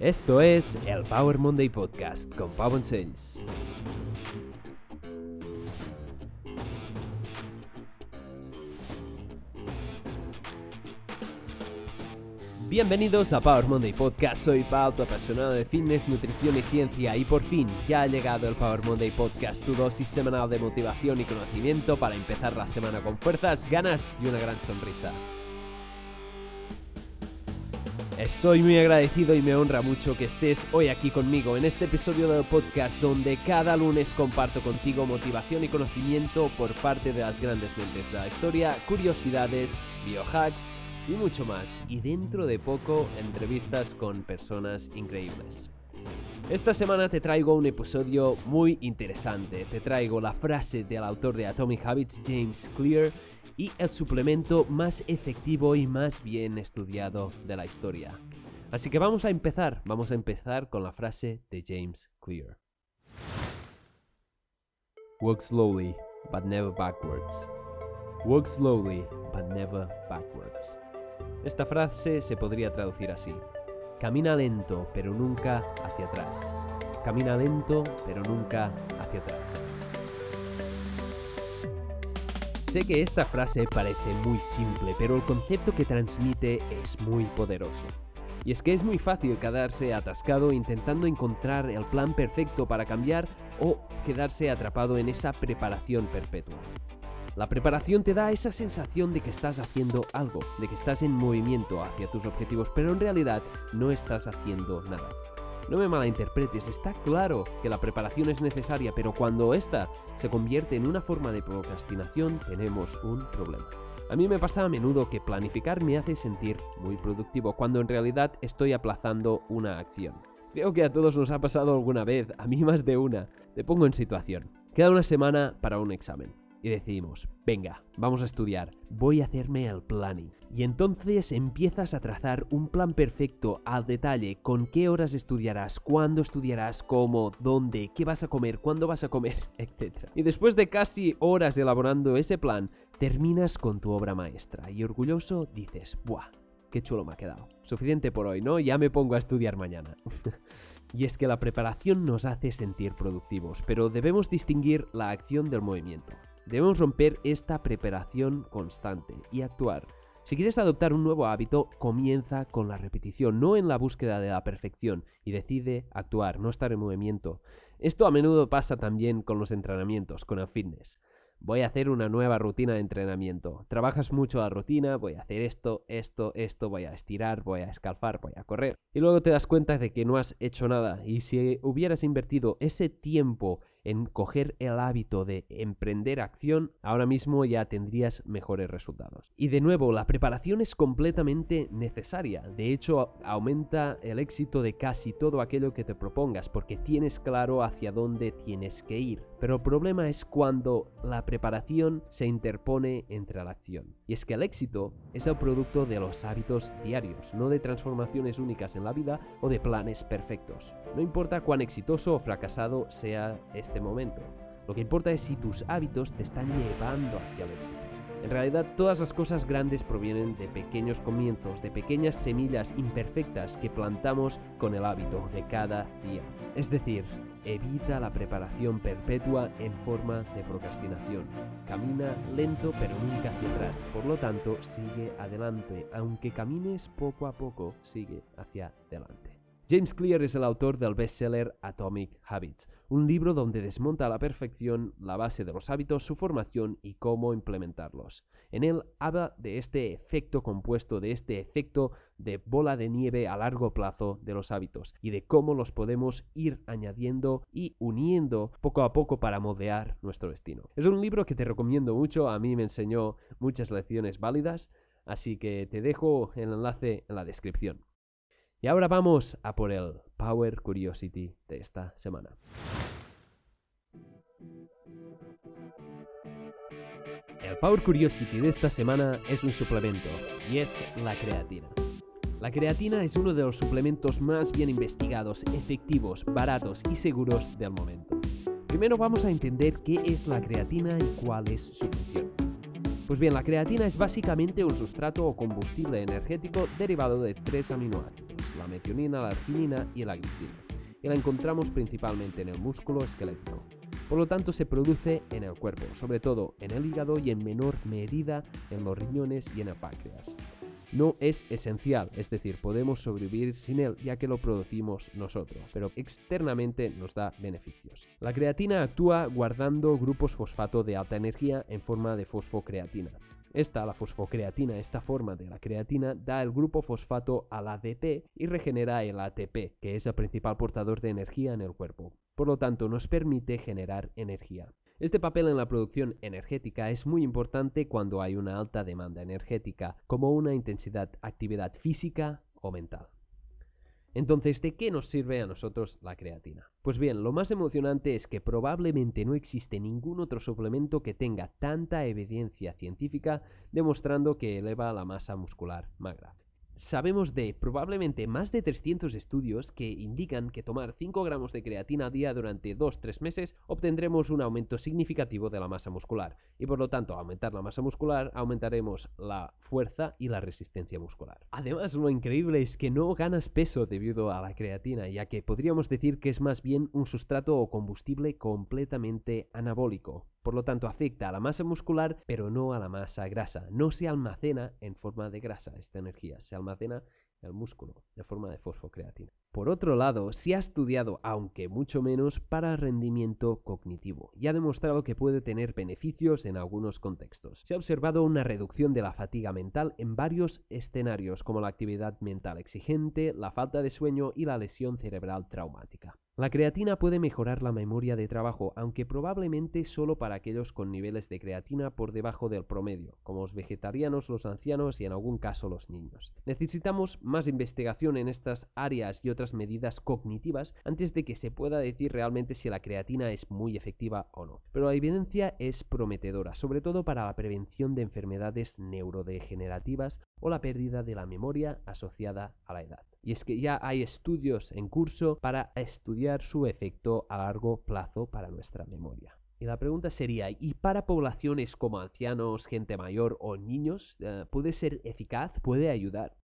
Esto es el Power Monday Podcast con Pau Bonsells. Bienvenidos a Power Monday Podcast, soy Pau, tu apasionado de fitness, nutrición y ciencia y por fin ya ha llegado el Power Monday Podcast, tu dosis semanal de motivación y conocimiento para empezar la semana con fuerzas, ganas y una gran sonrisa. Estoy muy agradecido y me honra mucho que estés hoy aquí conmigo en este episodio del podcast donde cada lunes comparto contigo motivación y conocimiento por parte de las grandes mentes de la historia, curiosidades, biohacks y mucho más. Y dentro de poco, entrevistas con personas increíbles. Esta semana te traigo un episodio muy interesante. Te traigo la frase del autor de Atomic Habits, James Clear, y el suplemento más efectivo y más bien estudiado de la historia. Así que vamos a empezar, vamos a empezar con la frase de James Clear. Walk slowly, but never backwards. Walk slowly, but never backwards. Esta frase se podría traducir así. Camina lento, pero nunca hacia atrás. Camina lento, pero nunca hacia atrás. Sé que esta frase parece muy simple, pero el concepto que transmite es muy poderoso. Y es que es muy fácil quedarse atascado intentando encontrar el plan perfecto para cambiar o quedarse atrapado en esa preparación perpetua. La preparación te da esa sensación de que estás haciendo algo, de que estás en movimiento hacia tus objetivos, pero en realidad no estás haciendo nada. No me malinterpretes, está claro que la preparación es necesaria, pero cuando esta se convierte en una forma de procrastinación, tenemos un problema. A mí me pasa a menudo que planificar me hace sentir muy productivo, cuando en realidad estoy aplazando una acción. Creo que a todos nos ha pasado alguna vez, a mí más de una. Te pongo en situación. Queda una semana para un examen y decidimos, venga, vamos a estudiar, voy a hacerme el planning. Y entonces empiezas a trazar un plan perfecto al detalle, con qué horas estudiarás, cuándo estudiarás, cómo, dónde, qué vas a comer, cuándo vas a comer, etc. Y después de casi horas elaborando ese plan, terminas con tu obra maestra y orgulloso dices, ¡buah! Qué chulo me ha quedado. Suficiente por hoy, ¿no? Ya me pongo a estudiar mañana. y es que la preparación nos hace sentir productivos, pero debemos distinguir la acción del movimiento. Debemos romper esta preparación constante y actuar. Si quieres adoptar un nuevo hábito, comienza con la repetición, no en la búsqueda de la perfección, y decide actuar, no estar en movimiento. Esto a menudo pasa también con los entrenamientos, con el fitness. Voy a hacer una nueva rutina de entrenamiento. Trabajas mucho la rutina, voy a hacer esto, esto, esto, voy a estirar, voy a escalfar, voy a correr. Y luego te das cuenta de que no has hecho nada. Y si hubieras invertido ese tiempo en coger el hábito de emprender acción, ahora mismo ya tendrías mejores resultados. Y de nuevo, la preparación es completamente necesaria. De hecho, aumenta el éxito de casi todo aquello que te propongas porque tienes claro hacia dónde tienes que ir. Pero el problema es cuando la preparación se interpone entre la acción. Y es que el éxito es el producto de los hábitos diarios, no de transformaciones únicas en la vida o de planes perfectos. No importa cuán exitoso o fracasado sea este momento. Lo que importa es si tus hábitos te están llevando hacia el éxito. En realidad todas las cosas grandes provienen de pequeños comienzos, de pequeñas semillas imperfectas que plantamos con el hábito de cada día. Es decir, evita la preparación perpetua en forma de procrastinación. Camina lento pero nunca hacia atrás. Por lo tanto, sigue adelante. Aunque camines poco a poco, sigue hacia adelante. James Clear es el autor del bestseller Atomic Habits, un libro donde desmonta a la perfección la base de los hábitos, su formación y cómo implementarlos. En él habla de este efecto compuesto, de este efecto de bola de nieve a largo plazo de los hábitos y de cómo los podemos ir añadiendo y uniendo poco a poco para moldear nuestro destino. Es un libro que te recomiendo mucho, a mí me enseñó muchas lecciones válidas, así que te dejo el enlace en la descripción. Y ahora vamos a por el Power Curiosity de esta semana. El Power Curiosity de esta semana es un suplemento y es la creatina. La creatina es uno de los suplementos más bien investigados, efectivos, baratos y seguros del momento. Primero vamos a entender qué es la creatina y cuál es su función. Pues bien, la creatina es básicamente un sustrato o combustible energético derivado de tres aminoácidos la metionina, la arginina y la glicina. Y la encontramos principalmente en el músculo esquelético. Por lo tanto, se produce en el cuerpo, sobre todo en el hígado y en menor medida en los riñones y en el páncreas. No es esencial, es decir, podemos sobrevivir sin él ya que lo producimos nosotros, pero externamente nos da beneficios. La creatina actúa guardando grupos fosfato de alta energía en forma de fosfocreatina. Esta, la fosfocreatina, esta forma de la creatina, da el grupo fosfato al ADP y regenera el ATP, que es el principal portador de energía en el cuerpo. Por lo tanto, nos permite generar energía. Este papel en la producción energética es muy importante cuando hay una alta demanda energética, como una intensidad actividad física o mental. Entonces, ¿de qué nos sirve a nosotros la creatina? Pues bien, lo más emocionante es que probablemente no existe ningún otro suplemento que tenga tanta evidencia científica demostrando que eleva la masa muscular magra sabemos de probablemente más de 300 estudios que indican que tomar 5 gramos de creatina a día durante 2-3 meses obtendremos un aumento significativo de la masa muscular y por lo tanto aumentar la masa muscular aumentaremos la fuerza y la resistencia muscular. Además lo increíble es que no ganas peso debido a la creatina ya que podríamos decir que es más bien un sustrato o combustible completamente anabólico por lo tanto, afecta a la masa muscular, pero no a la masa grasa. No se almacena en forma de grasa esta energía, se almacena en el músculo de forma de fosfocreatina. Por otro lado, se ha estudiado, aunque mucho menos, para rendimiento cognitivo y ha demostrado que puede tener beneficios en algunos contextos. Se ha observado una reducción de la fatiga mental en varios escenarios como la actividad mental exigente, la falta de sueño y la lesión cerebral traumática. La creatina puede mejorar la memoria de trabajo, aunque probablemente solo para aquellos con niveles de creatina por debajo del promedio, como los vegetarianos, los ancianos y en algún caso los niños. Necesitamos más investigación en estas áreas y otras medidas cognitivas antes de que se pueda decir realmente si la creatina es muy efectiva o no. Pero la evidencia es prometedora, sobre todo para la prevención de enfermedades neurodegenerativas o la pérdida de la memoria asociada a la edad. Y es que ya hay estudios en curso para estudiar su efecto a largo plazo para nuestra memoria. Y la pregunta sería, ¿y para poblaciones como ancianos, gente mayor o niños, eh, puede ser eficaz? ¿Puede ayudar?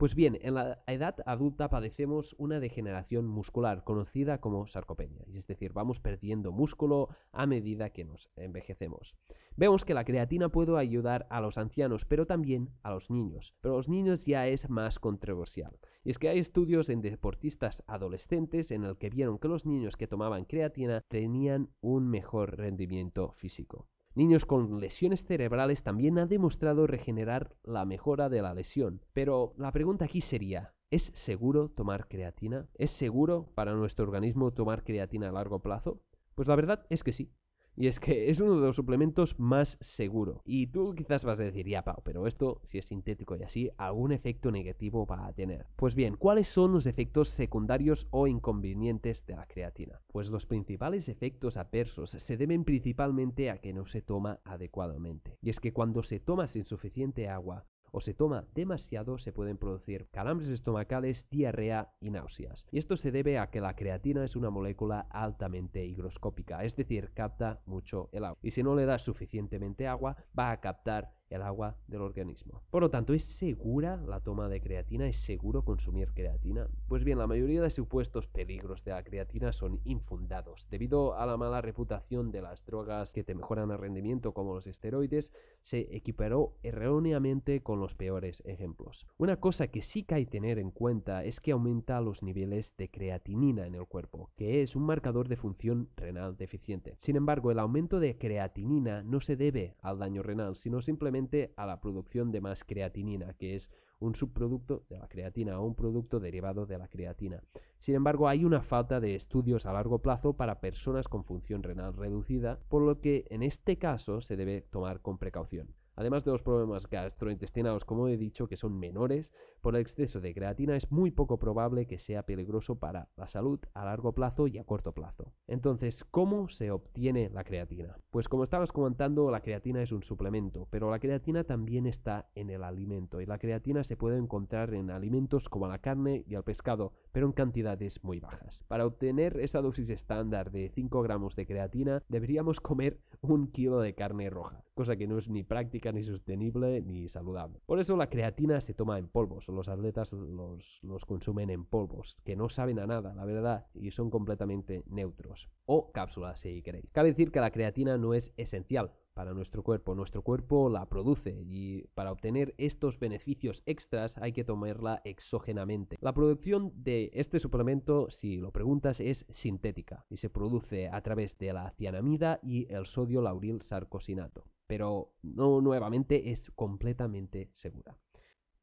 Pues bien, en la edad adulta padecemos una degeneración muscular conocida como sarcopenia, es decir, vamos perdiendo músculo a medida que nos envejecemos. Vemos que la creatina puede ayudar a los ancianos, pero también a los niños, pero los niños ya es más controversial. Y es que hay estudios en deportistas adolescentes en el que vieron que los niños que tomaban creatina tenían un mejor rendimiento físico. Niños con lesiones cerebrales también han demostrado regenerar la mejora de la lesión. Pero la pregunta aquí sería, ¿es seguro tomar creatina? ¿Es seguro para nuestro organismo tomar creatina a largo plazo? Pues la verdad es que sí. Y es que es uno de los suplementos más seguro. Y tú quizás vas a decir, ya Pau, pero esto, si es sintético y así, algún efecto negativo va a tener. Pues bien, ¿cuáles son los efectos secundarios o inconvenientes de la creatina? Pues los principales efectos adversos se deben principalmente a que no se toma adecuadamente. Y es que cuando se toma sin suficiente agua, o se toma demasiado se pueden producir calambres estomacales, diarrea y náuseas. Y esto se debe a que la creatina es una molécula altamente higroscópica, es decir, capta mucho el agua. Y si no le das suficientemente agua, va a captar el agua del organismo. Por lo tanto, ¿es segura la toma de creatina? ¿Es seguro consumir creatina? Pues bien, la mayoría de supuestos peligros de la creatina son infundados. Debido a la mala reputación de las drogas que te mejoran el rendimiento como los esteroides, se equiparó erróneamente con los peores ejemplos. Una cosa que sí que hay que tener en cuenta es que aumenta los niveles de creatinina en el cuerpo, que es un marcador de función renal deficiente. Sin embargo, el aumento de creatinina no se debe al daño renal, sino simplemente a la producción de más creatinina, que es un subproducto de la creatina o un producto derivado de la creatina. Sin embargo, hay una falta de estudios a largo plazo para personas con función renal reducida, por lo que en este caso se debe tomar con precaución. Además de los problemas gastrointestinales, como he dicho, que son menores, por el exceso de creatina es muy poco probable que sea peligroso para la salud a largo plazo y a corto plazo. Entonces, ¿cómo se obtiene la creatina? Pues como estabas comentando, la creatina es un suplemento, pero la creatina también está en el alimento y la creatina se puede encontrar en alimentos como la carne y el pescado, pero en cantidades muy bajas. Para obtener esa dosis estándar de 5 gramos de creatina, deberíamos comer un kilo de carne roja cosa que no es ni práctica, ni sostenible, ni saludable. Por eso la creatina se toma en polvos, los atletas los, los consumen en polvos, que no saben a nada, la verdad, y son completamente neutros. O cápsulas, si queréis. Cabe decir que la creatina no es esencial para nuestro cuerpo. Nuestro cuerpo la produce y para obtener estos beneficios extras hay que tomarla exógenamente. La producción de este suplemento, si lo preguntas, es sintética y se produce a través de la cianamida y el sodio lauril sarcosinato. Pero no nuevamente es completamente segura.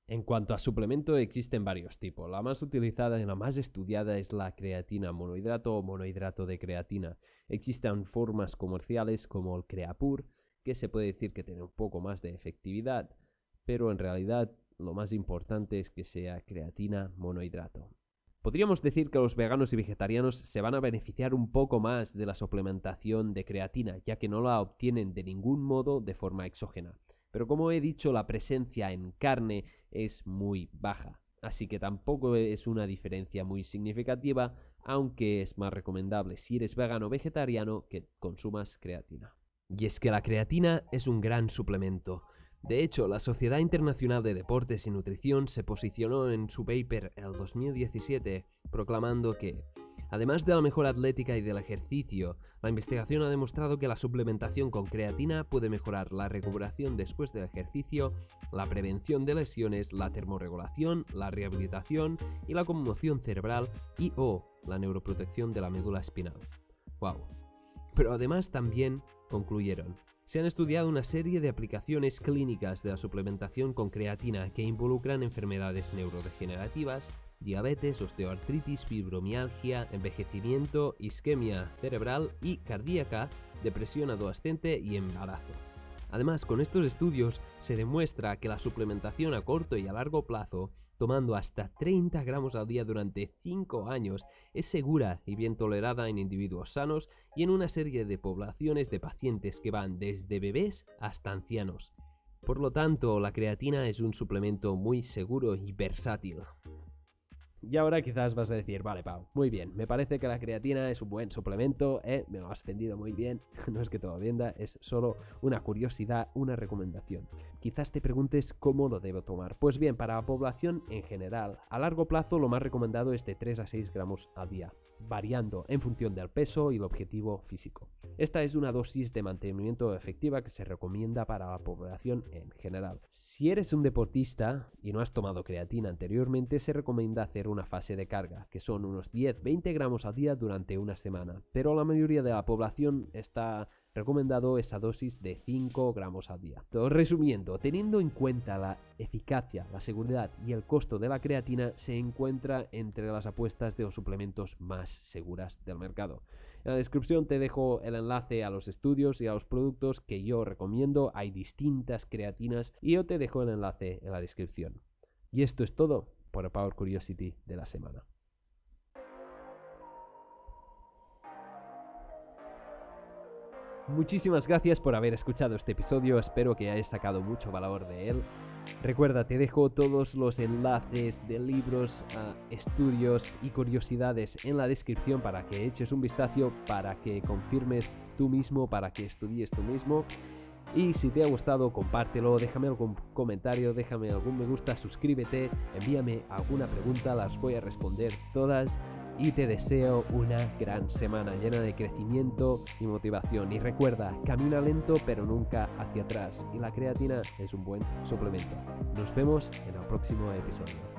En cuanto a suplemento, existen varios tipos. La más utilizada y la más estudiada es la creatina monohidrato o monohidrato de creatina. Existen formas comerciales como el Creapur, que se puede decir que tiene un poco más de efectividad, pero en realidad lo más importante es que sea creatina monohidrato. Podríamos decir que los veganos y vegetarianos se van a beneficiar un poco más de la suplementación de creatina, ya que no la obtienen de ningún modo de forma exógena. Pero como he dicho, la presencia en carne es muy baja, así que tampoco es una diferencia muy significativa, aunque es más recomendable si eres vegano o vegetariano que consumas creatina. Y es que la creatina es un gran suplemento. De hecho, la Sociedad Internacional de Deportes y Nutrición se posicionó en su paper el 2017 proclamando que, además de la mejor atlética y del ejercicio, la investigación ha demostrado que la suplementación con creatina puede mejorar la recuperación después del ejercicio, la prevención de lesiones, la termorregulación, la rehabilitación y la conmoción cerebral y o la neuroprotección de la médula espinal. ¡Wow! Pero además también concluyeron. Se han estudiado una serie de aplicaciones clínicas de la suplementación con creatina que involucran enfermedades neurodegenerativas, diabetes, osteoartritis, fibromialgia, envejecimiento, isquemia cerebral y cardíaca, depresión adolescente y embarazo. Además, con estos estudios se demuestra que la suplementación a corto y a largo plazo tomando hasta 30 gramos al día durante 5 años, es segura y bien tolerada en individuos sanos y en una serie de poblaciones de pacientes que van desde bebés hasta ancianos. Por lo tanto, la creatina es un suplemento muy seguro y versátil. Y ahora quizás vas a decir, vale, Pau, muy bien, me parece que la creatina es un buen suplemento, ¿eh? me lo has vendido muy bien, no es que te lo venda, es solo una curiosidad, una recomendación. Quizás te preguntes cómo lo debo tomar. Pues bien, para la población en general, a largo plazo lo más recomendado es de 3 a 6 gramos al día, variando en función del peso y el objetivo físico. Esta es una dosis de mantenimiento efectiva que se recomienda para la población en general. Si eres un deportista y no has tomado creatina anteriormente, se recomienda hacer una fase de carga, que son unos 10-20 gramos al día durante una semana, pero la mayoría de la población está recomendado esa dosis de 5 gramos al día. Resumiendo, teniendo en cuenta la eficacia, la seguridad y el costo de la creatina, se encuentra entre las apuestas de los suplementos más seguras del mercado. En la descripción te dejo el enlace a los estudios y a los productos que yo recomiendo. Hay distintas creatinas y yo te dejo el enlace en la descripción. Y esto es todo por Power Curiosity de la semana. Muchísimas gracias por haber escuchado este episodio, espero que hayáis sacado mucho valor de él. Recuerda, te dejo todos los enlaces de libros, estudios y curiosidades en la descripción para que eches un vistazo, para que confirmes tú mismo, para que estudies tú mismo. Y si te ha gustado, compártelo, déjame algún comentario, déjame algún me gusta, suscríbete, envíame alguna pregunta, las voy a responder todas y te deseo una gran semana llena de crecimiento y motivación. Y recuerda, camina lento pero nunca hacia atrás y la creatina es un buen suplemento. Nos vemos en el próximo episodio.